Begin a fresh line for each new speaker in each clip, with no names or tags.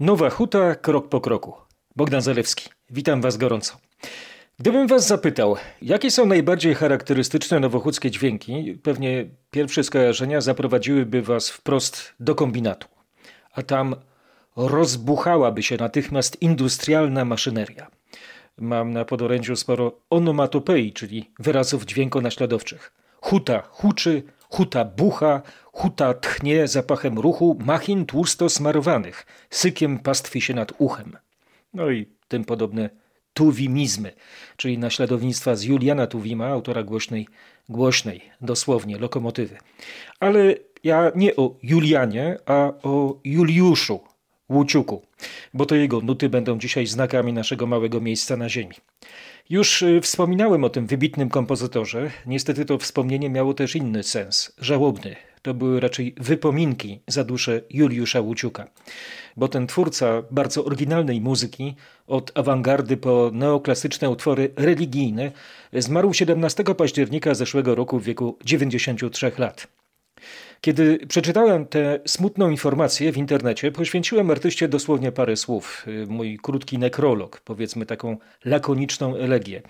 Nowa Huta krok po kroku. Bogdan Zalewski. Witam Was gorąco. Gdybym Was zapytał, jakie są najbardziej charakterystyczne nowochódzkie dźwięki, pewnie pierwsze skojarzenia zaprowadziłyby Was wprost do kombinatu. A tam rozbuchałaby się natychmiast industrialna maszyneria. Mam na podorędziu sporo onomatopei, czyli wyrazów dźwiękonaśladowczych. Huta huczy, huta bucha, huta tchnie zapachem ruchu machin tłusto smarowanych, sykiem pastwi się nad uchem. No i tym podobne tuwimizmy, czyli naśladownictwa z Juliana Tuwima, autora głośnej, głośnej, dosłownie, lokomotywy. Ale ja nie o Julianie, a o Juliuszu Łuciuku, bo to jego nuty będą dzisiaj znakami naszego małego miejsca na ziemi. Już y, wspominałem o tym wybitnym kompozytorze. Niestety to wspomnienie miało też inny sens, żałobny. To były raczej wypominki za duszę Juliusza Łuciuka. Bo ten twórca bardzo oryginalnej muzyki, od awangardy po neoklasyczne utwory religijne, zmarł 17 października zeszłego roku w wieku 93 lat. Kiedy przeczytałem tę smutną informację w internecie, poświęciłem artyście dosłownie parę słów, mój krótki nekrolog, powiedzmy taką lakoniczną elegię.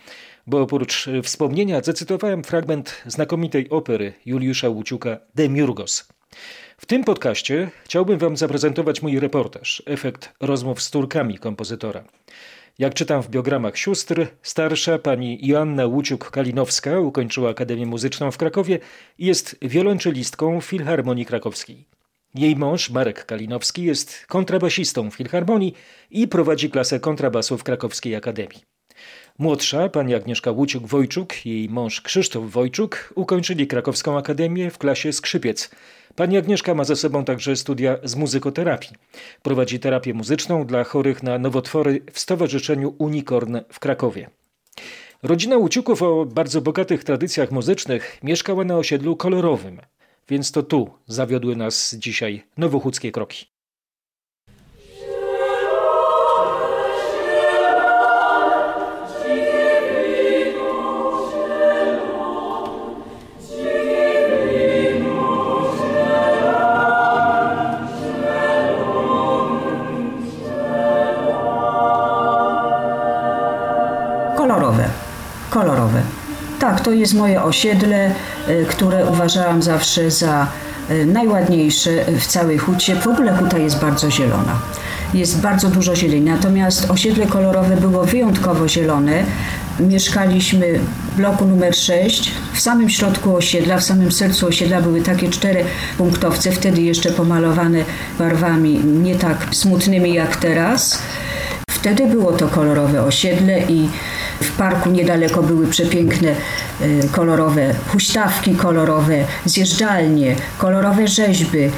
Bo oprócz wspomnienia zacytowałem fragment znakomitej opery Juliusza Łuciuka Demiurgos. W tym podcaście chciałbym Wam zaprezentować mój reportaż, efekt rozmów z Turkami kompozytora. Jak czytam w biogramach sióstr, starsza pani Joanna Łuciuk-Kalinowska ukończyła Akademię Muzyczną w Krakowie i jest wiolonczelistką Filharmonii Krakowskiej. Jej mąż, Marek Kalinowski, jest kontrabasistą Filharmonii i prowadzi klasę kontrabasu w Krakowskiej Akademii. Młodsza, pani Agnieszka Łuciuk-Wojczuk jej mąż Krzysztof Wojczuk ukończyli Krakowską Akademię w klasie skrzypiec – Pani Agnieszka ma ze sobą także studia z muzykoterapii. Prowadzi terapię muzyczną dla chorych na nowotwory w Stowarzyszeniu Unicorn w Krakowie. Rodzina Łuciuków o bardzo bogatych tradycjach muzycznych mieszkała na osiedlu kolorowym, więc to tu zawiodły nas dzisiaj nowochódzkie kroki.
To jest moje osiedle, y, które uważałam zawsze za y, najładniejsze w całej hucie. W ogóle huta jest bardzo zielona. Jest bardzo dużo zieleni, natomiast osiedle kolorowe było wyjątkowo zielone. Mieszkaliśmy w bloku numer 6. W samym środku osiedla, w samym sercu osiedla były takie cztery punktowce, wtedy jeszcze pomalowane barwami nie tak smutnymi jak teraz. Wtedy było to kolorowe osiedle i w parku niedaleko były przepiękne e, kolorowe huśtawki kolorowe, zjeżdżalnie, kolorowe rzeźby. E,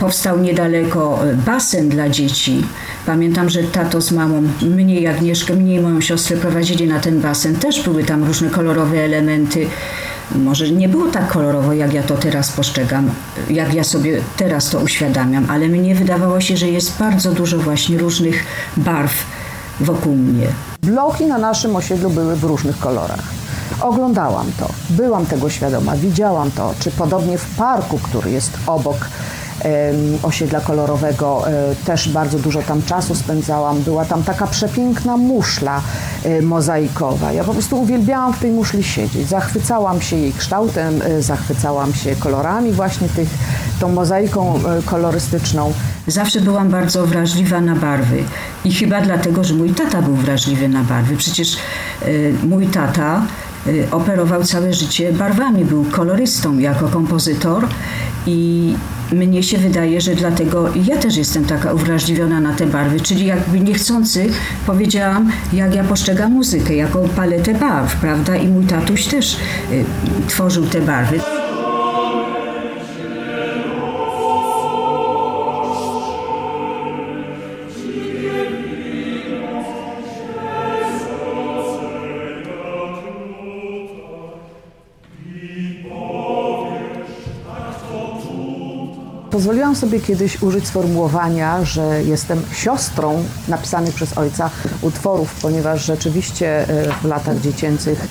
powstał niedaleko e, basen dla dzieci. Pamiętam, że tato z mamą, mnie i Agnieszkę, mnie i moją siostrę prowadzili na ten basen. Też były tam różne kolorowe elementy. Może nie było tak kolorowo, jak ja to teraz postrzegam, jak ja sobie teraz to uświadamiam, ale mnie wydawało się, że jest bardzo dużo właśnie różnych barw wokół mnie.
Bloki na naszym osiedlu były w różnych kolorach. Oglądałam to, byłam tego świadoma, widziałam to, czy podobnie w parku, który jest obok osiedla kolorowego. E, też bardzo dużo tam czasu spędzałam. Była tam taka przepiękna muszla e, mozaikowa. Ja po prostu uwielbiałam w tej muszli siedzieć. Zachwycałam się jej kształtem, e, zachwycałam się kolorami właśnie tych, tą mozaiką kolorystyczną.
Zawsze byłam bardzo wrażliwa na barwy i chyba dlatego, że mój tata był wrażliwy na barwy. Przecież mój tata operował całe życie barwami, był kolorystą jako kompozytor i mnie się wydaje, że dlatego ja też jestem taka uwrażliwiona na te barwy, czyli jakby niechcący powiedziałam, jak ja postrzegam muzykę, jako paletę barw, prawda? I mój tatuś też y, tworzył te barwy.
Pozwoliłam sobie kiedyś użyć sformułowania, że jestem siostrą napisanych przez ojca utworów, ponieważ rzeczywiście e, w latach dziecięcych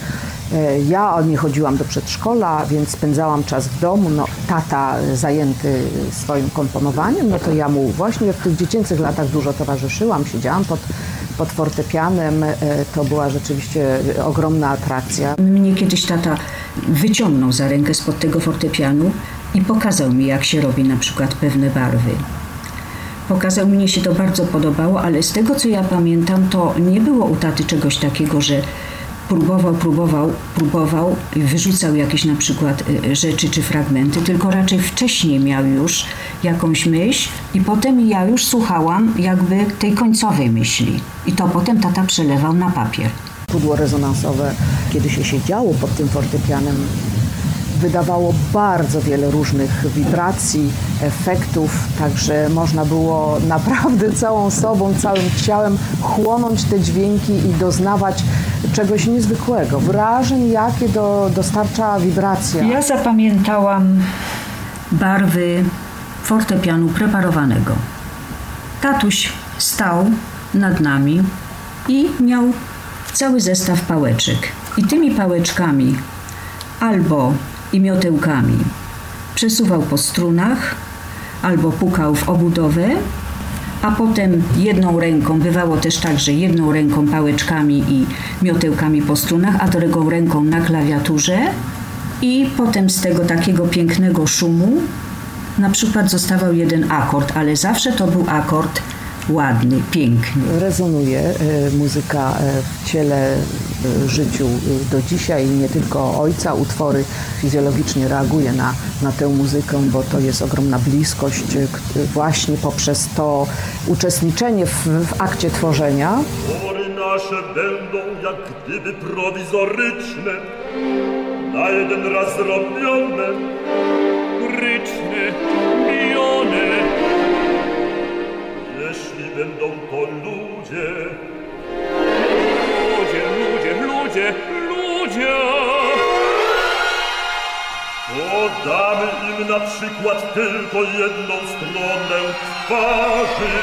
e, ja nie chodziłam do przedszkola, więc spędzałam czas w domu. No, tata zajęty swoim komponowaniem, no to ja mu właśnie w tych dziecięcych latach dużo towarzyszyłam, siedziałam pod, pod fortepianem. E, to była rzeczywiście ogromna atrakcja.
Mnie kiedyś tata wyciągnął za rękę spod tego fortepianu i pokazał mi, jak się robi na przykład pewne barwy. Pokazał, mnie się to bardzo podobało, ale z tego co ja pamiętam, to nie było u taty czegoś takiego, że próbował, próbował, próbował wyrzucał jakieś na przykład y, rzeczy czy fragmenty, tylko raczej wcześniej miał już jakąś myśl i potem ja już słuchałam jakby tej końcowej myśli. I to potem tata przelewał na papier.
Pudło rezonansowe, kiedy się siedziało pod tym fortepianem, wydawało bardzo wiele różnych wibracji, efektów, także można było naprawdę całą sobą, całym ciałem chłonąć te dźwięki i doznawać czegoś niezwykłego, wrażeń, jakie do, dostarcza wibracja.
Ja zapamiętałam barwy fortepianu preparowanego. Tatuś stał nad nami i miał cały zestaw pałeczek. I tymi pałeczkami albo i miotełkami przesuwał po strunach albo pukał w obudowę, a potem jedną ręką, bywało też tak, że jedną ręką pałeczkami i miotełkami po strunach, a drugą ręką na klawiaturze i potem z tego takiego pięknego szumu na przykład zostawał jeden akord, ale zawsze to był akord ładny, piękny.
Rezonuje e, muzyka e, w ciele, e, życiu do dzisiaj. Nie tylko ojca, utwory fizjologicznie reaguje na, na tę muzykę, bo to jest ogromna bliskość właśnie poprzez to uczestniczenie w, w akcie tworzenia.
Utwory nasze będą jak gdyby prowizoryczne, na jeden raz zrobione, ryczne, mijone. Będą to ludzie, ludzie, ludzie, ludzie, ludzie, to damy im na przykład tylko jedną stronę twarzy.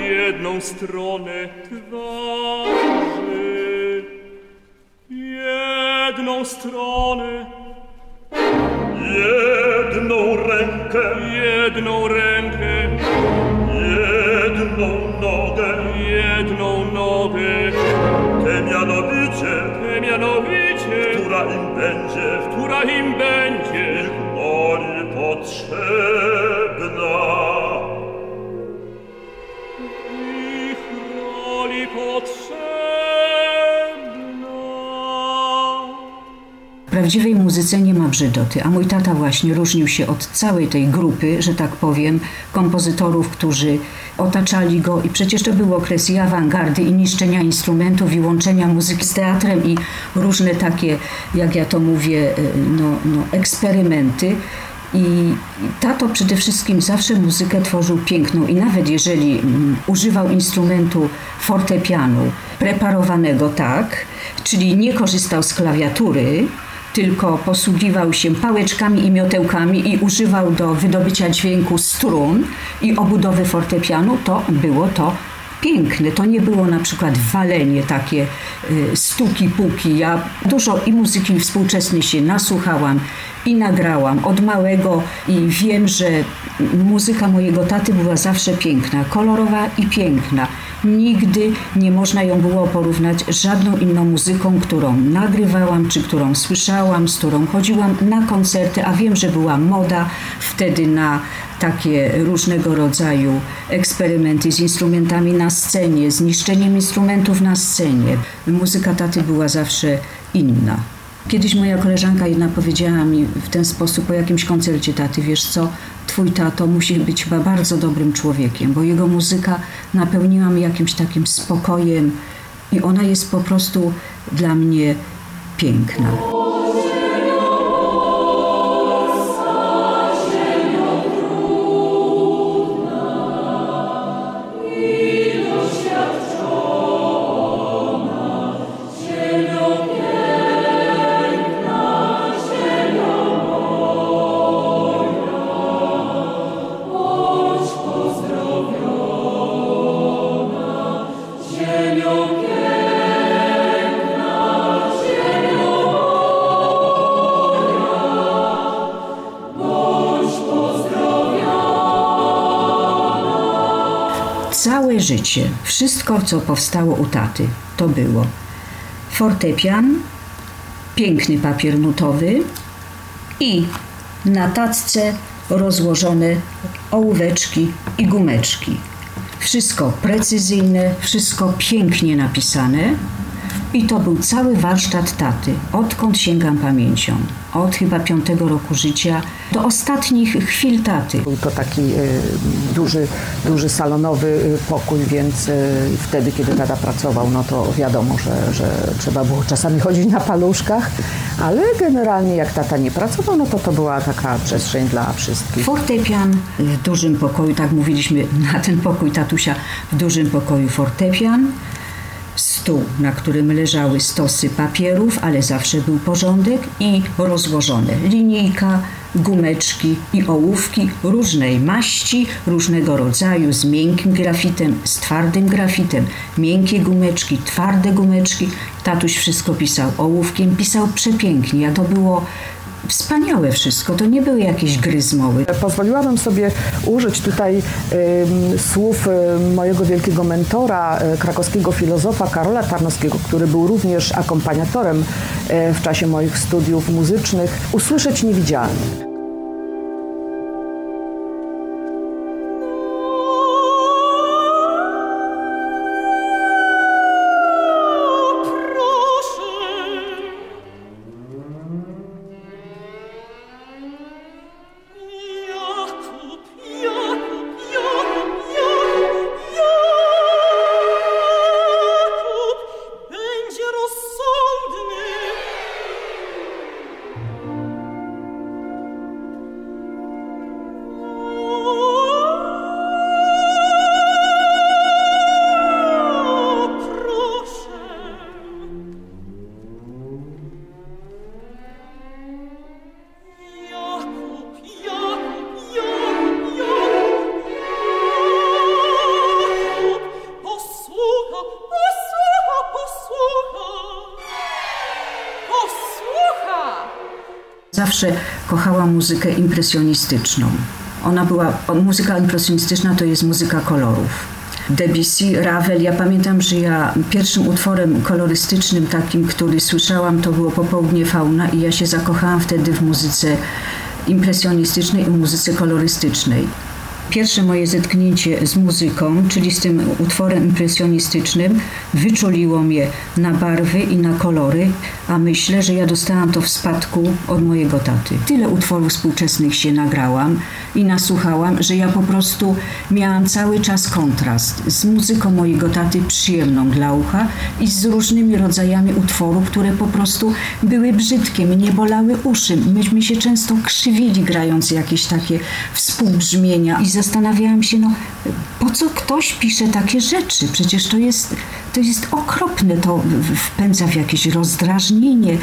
Jedną stronę twarzy. Jedną stronę. Jedną rękę. Jedną rękę. non node, iet non node, che mia novice, che mia novice, ftura in benje, ftura in benje, il cuore
potrei. Prawdziwej muzyce nie ma brzydoty, a mój tata właśnie różnił się od całej tej grupy, że tak powiem, kompozytorów, którzy otaczali go i przecież to był okres i awangardy, i niszczenia instrumentów, i łączenia muzyki z teatrem, i różne takie, jak ja to mówię, no, no, eksperymenty. I tato przede wszystkim zawsze muzykę tworzył piękną i nawet jeżeli mm, używał instrumentu fortepianu preparowanego tak, czyli nie korzystał z klawiatury, tylko posługiwał się pałeczkami i miotełkami i używał do wydobycia dźwięku strun i obudowy fortepianu, to było to piękne. To nie było na przykład walenie takie y, stuki, puki. Ja dużo i muzyki współczesnej się nasłuchałam i nagrałam od małego i wiem, że muzyka mojego taty była zawsze piękna, kolorowa i piękna. Nigdy nie można ją było porównać z żadną inną muzyką, którą nagrywałam, czy którą słyszałam, z którą chodziłam na koncerty, a wiem, że była moda wtedy na takie różnego rodzaju eksperymenty z instrumentami na scenie, z niszczeniem instrumentów na scenie. Muzyka taty była zawsze inna. Kiedyś moja koleżanka jedna powiedziała mi w ten sposób po jakimś koncercie taty, wiesz co, twój tato musi być chyba bardzo dobrym człowiekiem, bo jego muzyka napełniła mnie jakimś takim spokojem i ona jest po prostu dla mnie piękna. Całe życie, wszystko co powstało u taty, to było fortepian, piękny papier nutowy i na tacce rozłożone ołóweczki i gumeczki. Wszystko precyzyjne, wszystko pięknie napisane. I to był cały warsztat taty, odkąd sięgam pamięcią. Od chyba piątego roku życia do ostatnich chwil taty.
Był to taki y, duży, duży salonowy y, pokój, więc y, wtedy, kiedy tata pracował, no to wiadomo, że, że trzeba było czasami chodzić na paluszkach, ale generalnie jak tata nie pracował, no to to była taka przestrzeń dla wszystkich.
Fortepian w dużym pokoju, tak mówiliśmy na ten pokój tatusia, w dużym pokoju fortepian, stół, na którym leżały stosy papierów, ale zawsze był porządek i rozłożone linijka, gumeczki i ołówki różnej maści, różnego rodzaju, z miękkim grafitem, z twardym grafitem, miękkie gumeczki, twarde gumeczki. Tatuś wszystko pisał ołówkiem, pisał przepięknie, a to było wspaniałe wszystko, to nie były jakieś gryzmoły.
Pozwoliłabym sobie użyć tutaj ym, słów ym, mojego wielkiego mentora, y, krakowskiego filozofa Karola Tarnowskiego, który był również akompaniatorem y, w czasie moich studiów muzycznych. Usłyszeć niewidzialny.
Zawsze kochałam muzykę impresjonistyczną. Ona była, muzyka impresjonistyczna to jest muzyka kolorów. Debussy, Ravel. Ja pamiętam, że ja pierwszym utworem kolorystycznym takim, który słyszałam, to było Popołudnie Fauna i ja się zakochałam wtedy w muzyce impresjonistycznej i muzyce kolorystycznej. Pierwsze moje zetknięcie z muzyką, czyli z tym utworem impresjonistycznym, wyczuliło mnie na barwy i na kolory, a myślę, że ja dostałam to w spadku od mojego taty. Tyle utworów współczesnych się nagrałam i nasłuchałam, że ja po prostu miałam cały czas kontrast z muzyką mojego taty przyjemną dla ucha i z różnymi rodzajami utworów, które po prostu były brzydkie, mnie bolały uszy. Myśmy się często krzywili grając jakieś takie współbrzmienia i zastanawiałam się, no po co ktoś pisze takie rzeczy? Przecież to jest, to jest okropne, to wpędza w jakieś rozdrażnienie.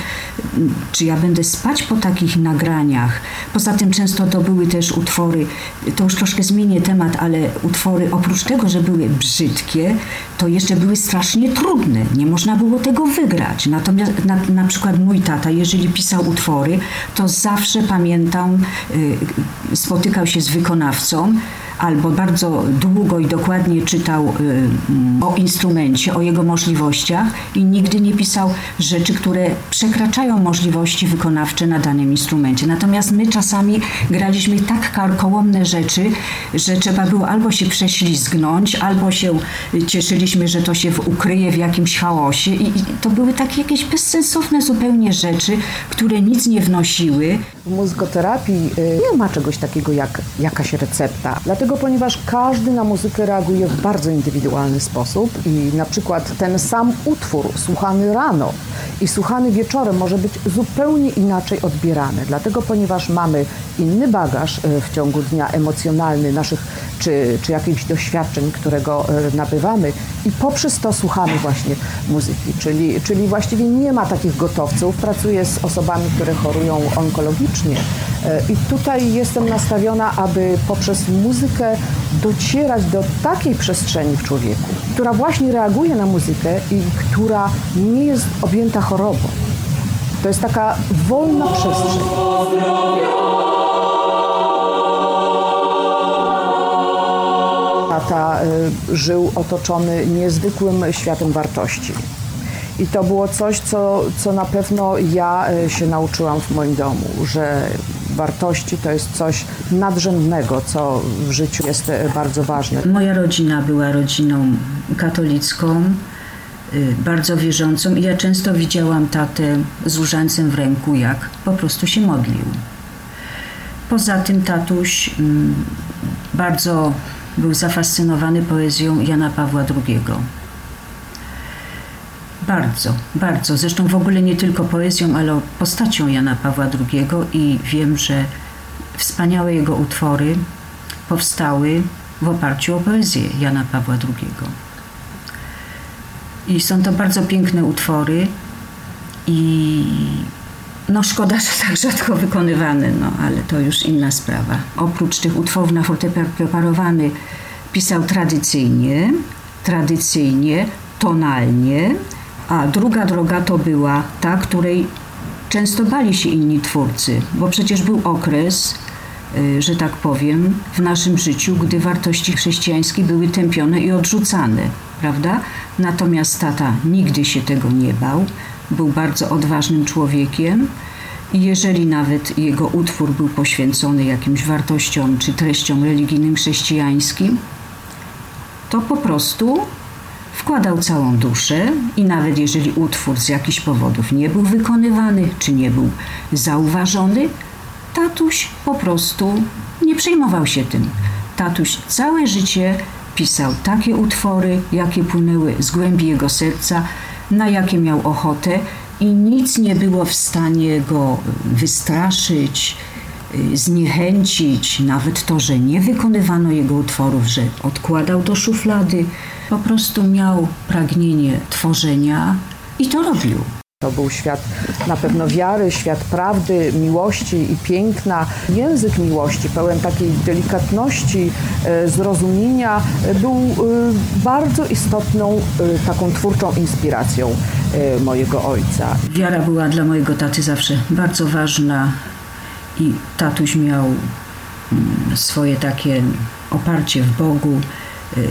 Czy ja będę spać po takich nagraniach? Poza tym często to były też utwory, to już troszkę zmienię temat, ale utwory oprócz tego, że były brzydkie, to jeszcze były strasznie trudne. Nie można było tego wygrać. Natomiast na, na przykład mój tata, jeżeli pisał utwory, to zawsze pamiętam, y, spotykał się z wykonawcą, Mm-hmm. Albo bardzo długo i dokładnie czytał y, mm, o instrumencie, o jego możliwościach i nigdy nie pisał rzeczy, które przekraczają możliwości wykonawcze na danym instrumencie. Natomiast my czasami graliśmy tak karkołomne rzeczy, że trzeba było albo się prześlizgnąć, albo się y, cieszyliśmy, że to się ukryje w jakimś chaosie i, to były takie jakieś bezsensowne zupełnie rzeczy, które nic nie wnosiły.
W muzykoterapii y, nie ma czegoś takiego jak jakaś recepta, dlatego ponieważ każdy na muzykę reaguje w bardzo indywidualny sposób i na przykład ten sam utwór słuchany rano i słuchany wieczorem może być zupełnie inaczej odbierany, dlatego ponieważ mamy inny bagaż y, w ciągu dnia emocjonalny naszych czy, czy jakichś doświadczeń, którego y, nabywamy i poprzez to słuchamy właśnie muzyki, czyli, czyli właściwie nie ma takich gotowców. Pracuję z osobami, które chorują onkologicznie i tutaj jestem nastawiona, aby poprzez muzykę docierać do takiej przestrzeni w człowieku, która właśnie reaguje na muzykę i która nie jest objęta chorobą. To jest taka wolna przestrzeń. tata żył otoczony niezwykłym światem wartości. I to było coś, co, co na pewno ja się nauczyłam w moim domu, że wartości to jest coś nadrzędnego, co w życiu jest bardzo ważne.
Moja rodzina była rodziną katolicką, y, bardzo wierzącą i ja często widziałam tatę z różańcem w ręku, jak po prostu się modlił. Poza tym tatuś mm, bardzo był zafascynowany poezją Jana Pawła II. Bardzo, bardzo. Zresztą w ogóle nie tylko poezją, ale postacią Jana Pawła II i wiem, że wspaniałe jego utwory powstały w oparciu o poezję Jana Pawła II. I są to bardzo piękne utwory i no szkoda, że tak rzadko wykonywane, no ale to już inna sprawa. Oprócz tych utworów na fortepian preparowany pisał tradycyjnie, tradycyjnie, tonalnie, a druga droga to była ta, której często bali się inni twórcy, bo przecież był okres, y, że tak powiem, w naszym życiu, gdy wartości chrześcijańskie były tępione i odrzucane, prawda? Natomiast tata nigdy się tego nie bał, był bardzo odważnym człowiekiem i jeżeli nawet jego utwór był poświęcony jakimś wartościom czy treściom religijnym chrześcijańskim, to po prostu Wkładał całą duszę i nawet jeżeli utwór z jakichś powodów nie był wykonywany czy nie był zauważony, tatuś po prostu nie przejmował się tym. Tatuś całe życie pisał takie utwory, jakie płynęły z głębi jego serca, na jakie miał ochotę i nic nie było w stanie go wystraszyć, y, zniechęcić, nawet to, że nie wykonywano jego utworów, że odkładał do szuflady, po prostu miał pragnienie tworzenia i to robił.
To był świat na pewno wiary, świat prawdy, miłości i piękna. Język miłości, pełen takiej delikatności, e, zrozumienia, e, był e, bardzo istotną taką twórczą inspiracją mojego ojca.
Wiara była dla mojego taty zawsze bardzo ważna i tatuś miał mm, swoje takie oparcie w Bogu,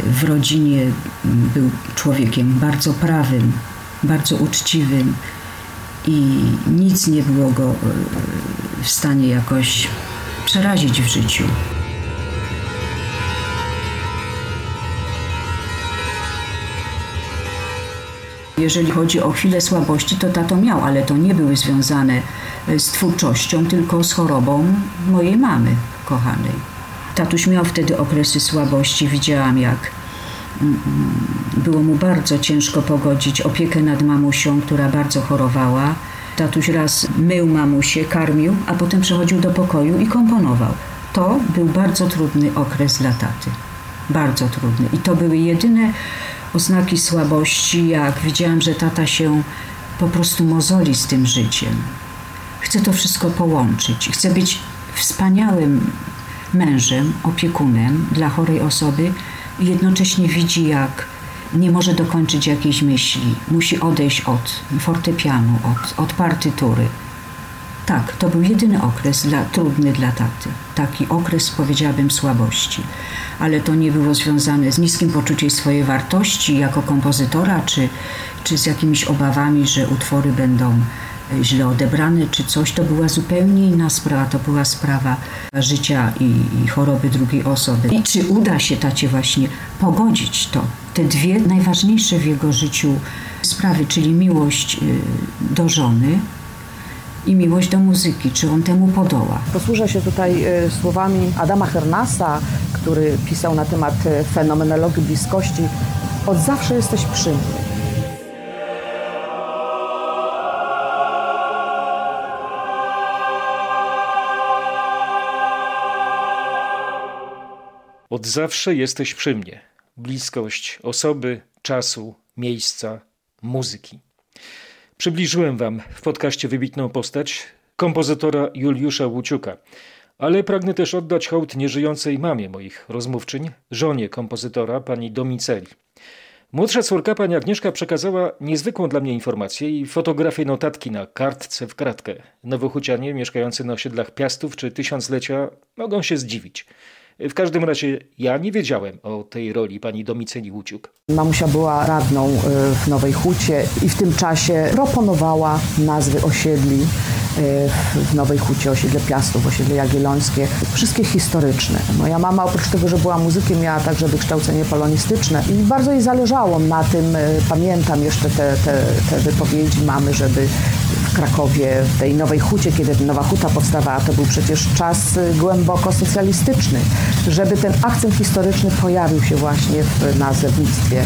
w rodzinie był człowiekiem bardzo prawym, bardzo uczciwym i nic nie było go e, w stanie jakoś przerazić w życiu. Jeżeli chodzi o chwilę słabości, to tato miał, ale to nie były związane z twórczością, tylko z chorobą mojej mamy kochanej. Tatuś miał wtedy okresy słabości. Widziałam, jak mm, było mu bardzo ciężko pogodzić opiekę nad mamusią, która bardzo chorowała. Tatuś raz mył mamusię, karmił, a potem przechodził do pokoju i komponował. To był bardzo trudny okres dla taty. Bardzo trudny. I to były jedyne oznaki słabości, jak widziałam, że tata się po prostu mozoli z tym życiem. Chce to wszystko połączyć. Chce być wspaniałym mężem, opiekunem dla chorej osoby i jednocześnie widzi, jak nie może dokończyć jakiejś myśli, musi odejść od fortepianu, od, od partytury. Tak, to był jedyny okres dla, trudny dla taty. Taki okres, powiedziałabym, słabości. Ale to nie było związane z niskim poczuciem swojej wartości jako kompozytora, czy, czy z jakimiś obawami, że utwory będą źle odebrane czy coś, to była zupełnie inna sprawa. To była sprawa życia i, i choroby drugiej osoby. I czy uda się tacie właśnie pogodzić to, te dwie najważniejsze w jego życiu sprawy, czyli miłość y, do żony i miłość do muzyki, czy on temu podoła.
Posłużę się tutaj y, słowami Adama Hernasa, który pisał na temat y, fenomenologii bliskości. Od zawsze jesteś przy mnie.
Od zawsze jesteś przy mnie. Bliskość osoby, czasu, miejsca, muzyki. Przybliżyłem Wam w podcaście wybitną postać kompozytora Juliusza Łuciuka, ale pragnę też oddać hołd nieżyjącej mamie moich rozmówczyń, żonie kompozytora, pani Domiceli. Młodsza córka, pani Agnieszka, przekazała niezwykłą dla mnie informację i fotografię notatki na kartce w kratkę. Nowochucianie mieszkający na osiedlach Piastów czy Tysiąclecia mogą się zdziwić – W każdym razie ja nie wiedziałem o tej roli pani Domiceli Łuciuk.
Mamusia była radną y, w Nowej Hucie i w tym czasie proponowała nazwy osiedli w Nowej Hucie, osiedle Piastów, osiedle Jagiellońskie, wszystkie historyczne. Moja mama oprócz tego, że była muzykiem, miała także wykształcenie polonistyczne i bardzo jej zależało na tym, y, pamiętam jeszcze te, te, te wypowiedzi mamy, żeby w Krakowie, w tej Nowej Hucie, kiedy Nowa Huta powstawała, to był przecież czas głęboko socjalistyczny, żeby ten akcent historyczny pojawił się właśnie w nazewnictwie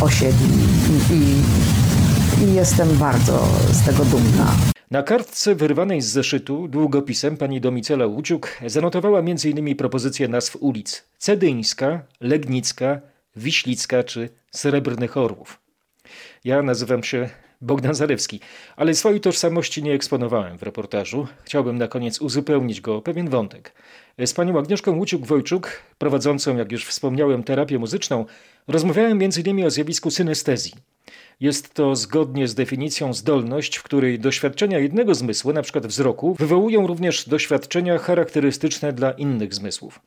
osiedli i, i jestem bardzo z tego dumna.
Na kartce wyrwanej z zeszytu długopisem pani Domicela Łuciuk zanotowała m.in. propozycje nazw ulic Cedyńska, Legnicka, Wiślicka czy Srebrnych Orłów. Ja nazywam się Bogdan Zalewski, ale swojej tożsamości nie eksponowałem w reportażu. Chciałbym na koniec uzupełnić go o pewien wątek. Z panią Agnieszką Łuciuk-Wojczuk, prowadzącą, jak już wspomniałem, terapię muzyczną, rozmawiałem m.in. o zjawisku synestezji. Jest to zgodnie z definicją zdolność, w której doświadczenia jednego zmysłu, np. wzroku, wywołują również doświadczenia charakterystyczne dla innych zmysłów.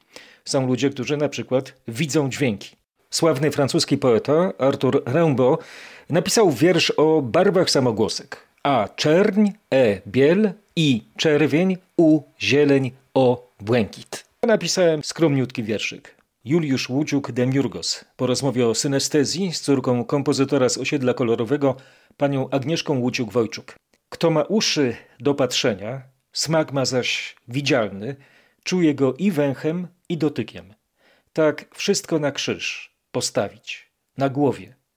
Są ludzie, którzy przykład widzą dźwięki. Sławny francuski poeta Arthur Rimbaud napisał wiersz o barwach samogłosek. A czerń, e biel, i czerwień, u zieleń, o błękit. Napisałem skromniutki wierszyk. Juliusz Łuciuk Demiurgos po rozmowie o synestezji z córką kompozytora z osiedla kolorowego, panią Agnieszką Łuciuk-Wojczuk. Kto ma uszy do patrzenia, smak ma zaś widzialny, czuje go i węchem, i dotykiem. Tak wszystko na krzyż postawić, na głowie,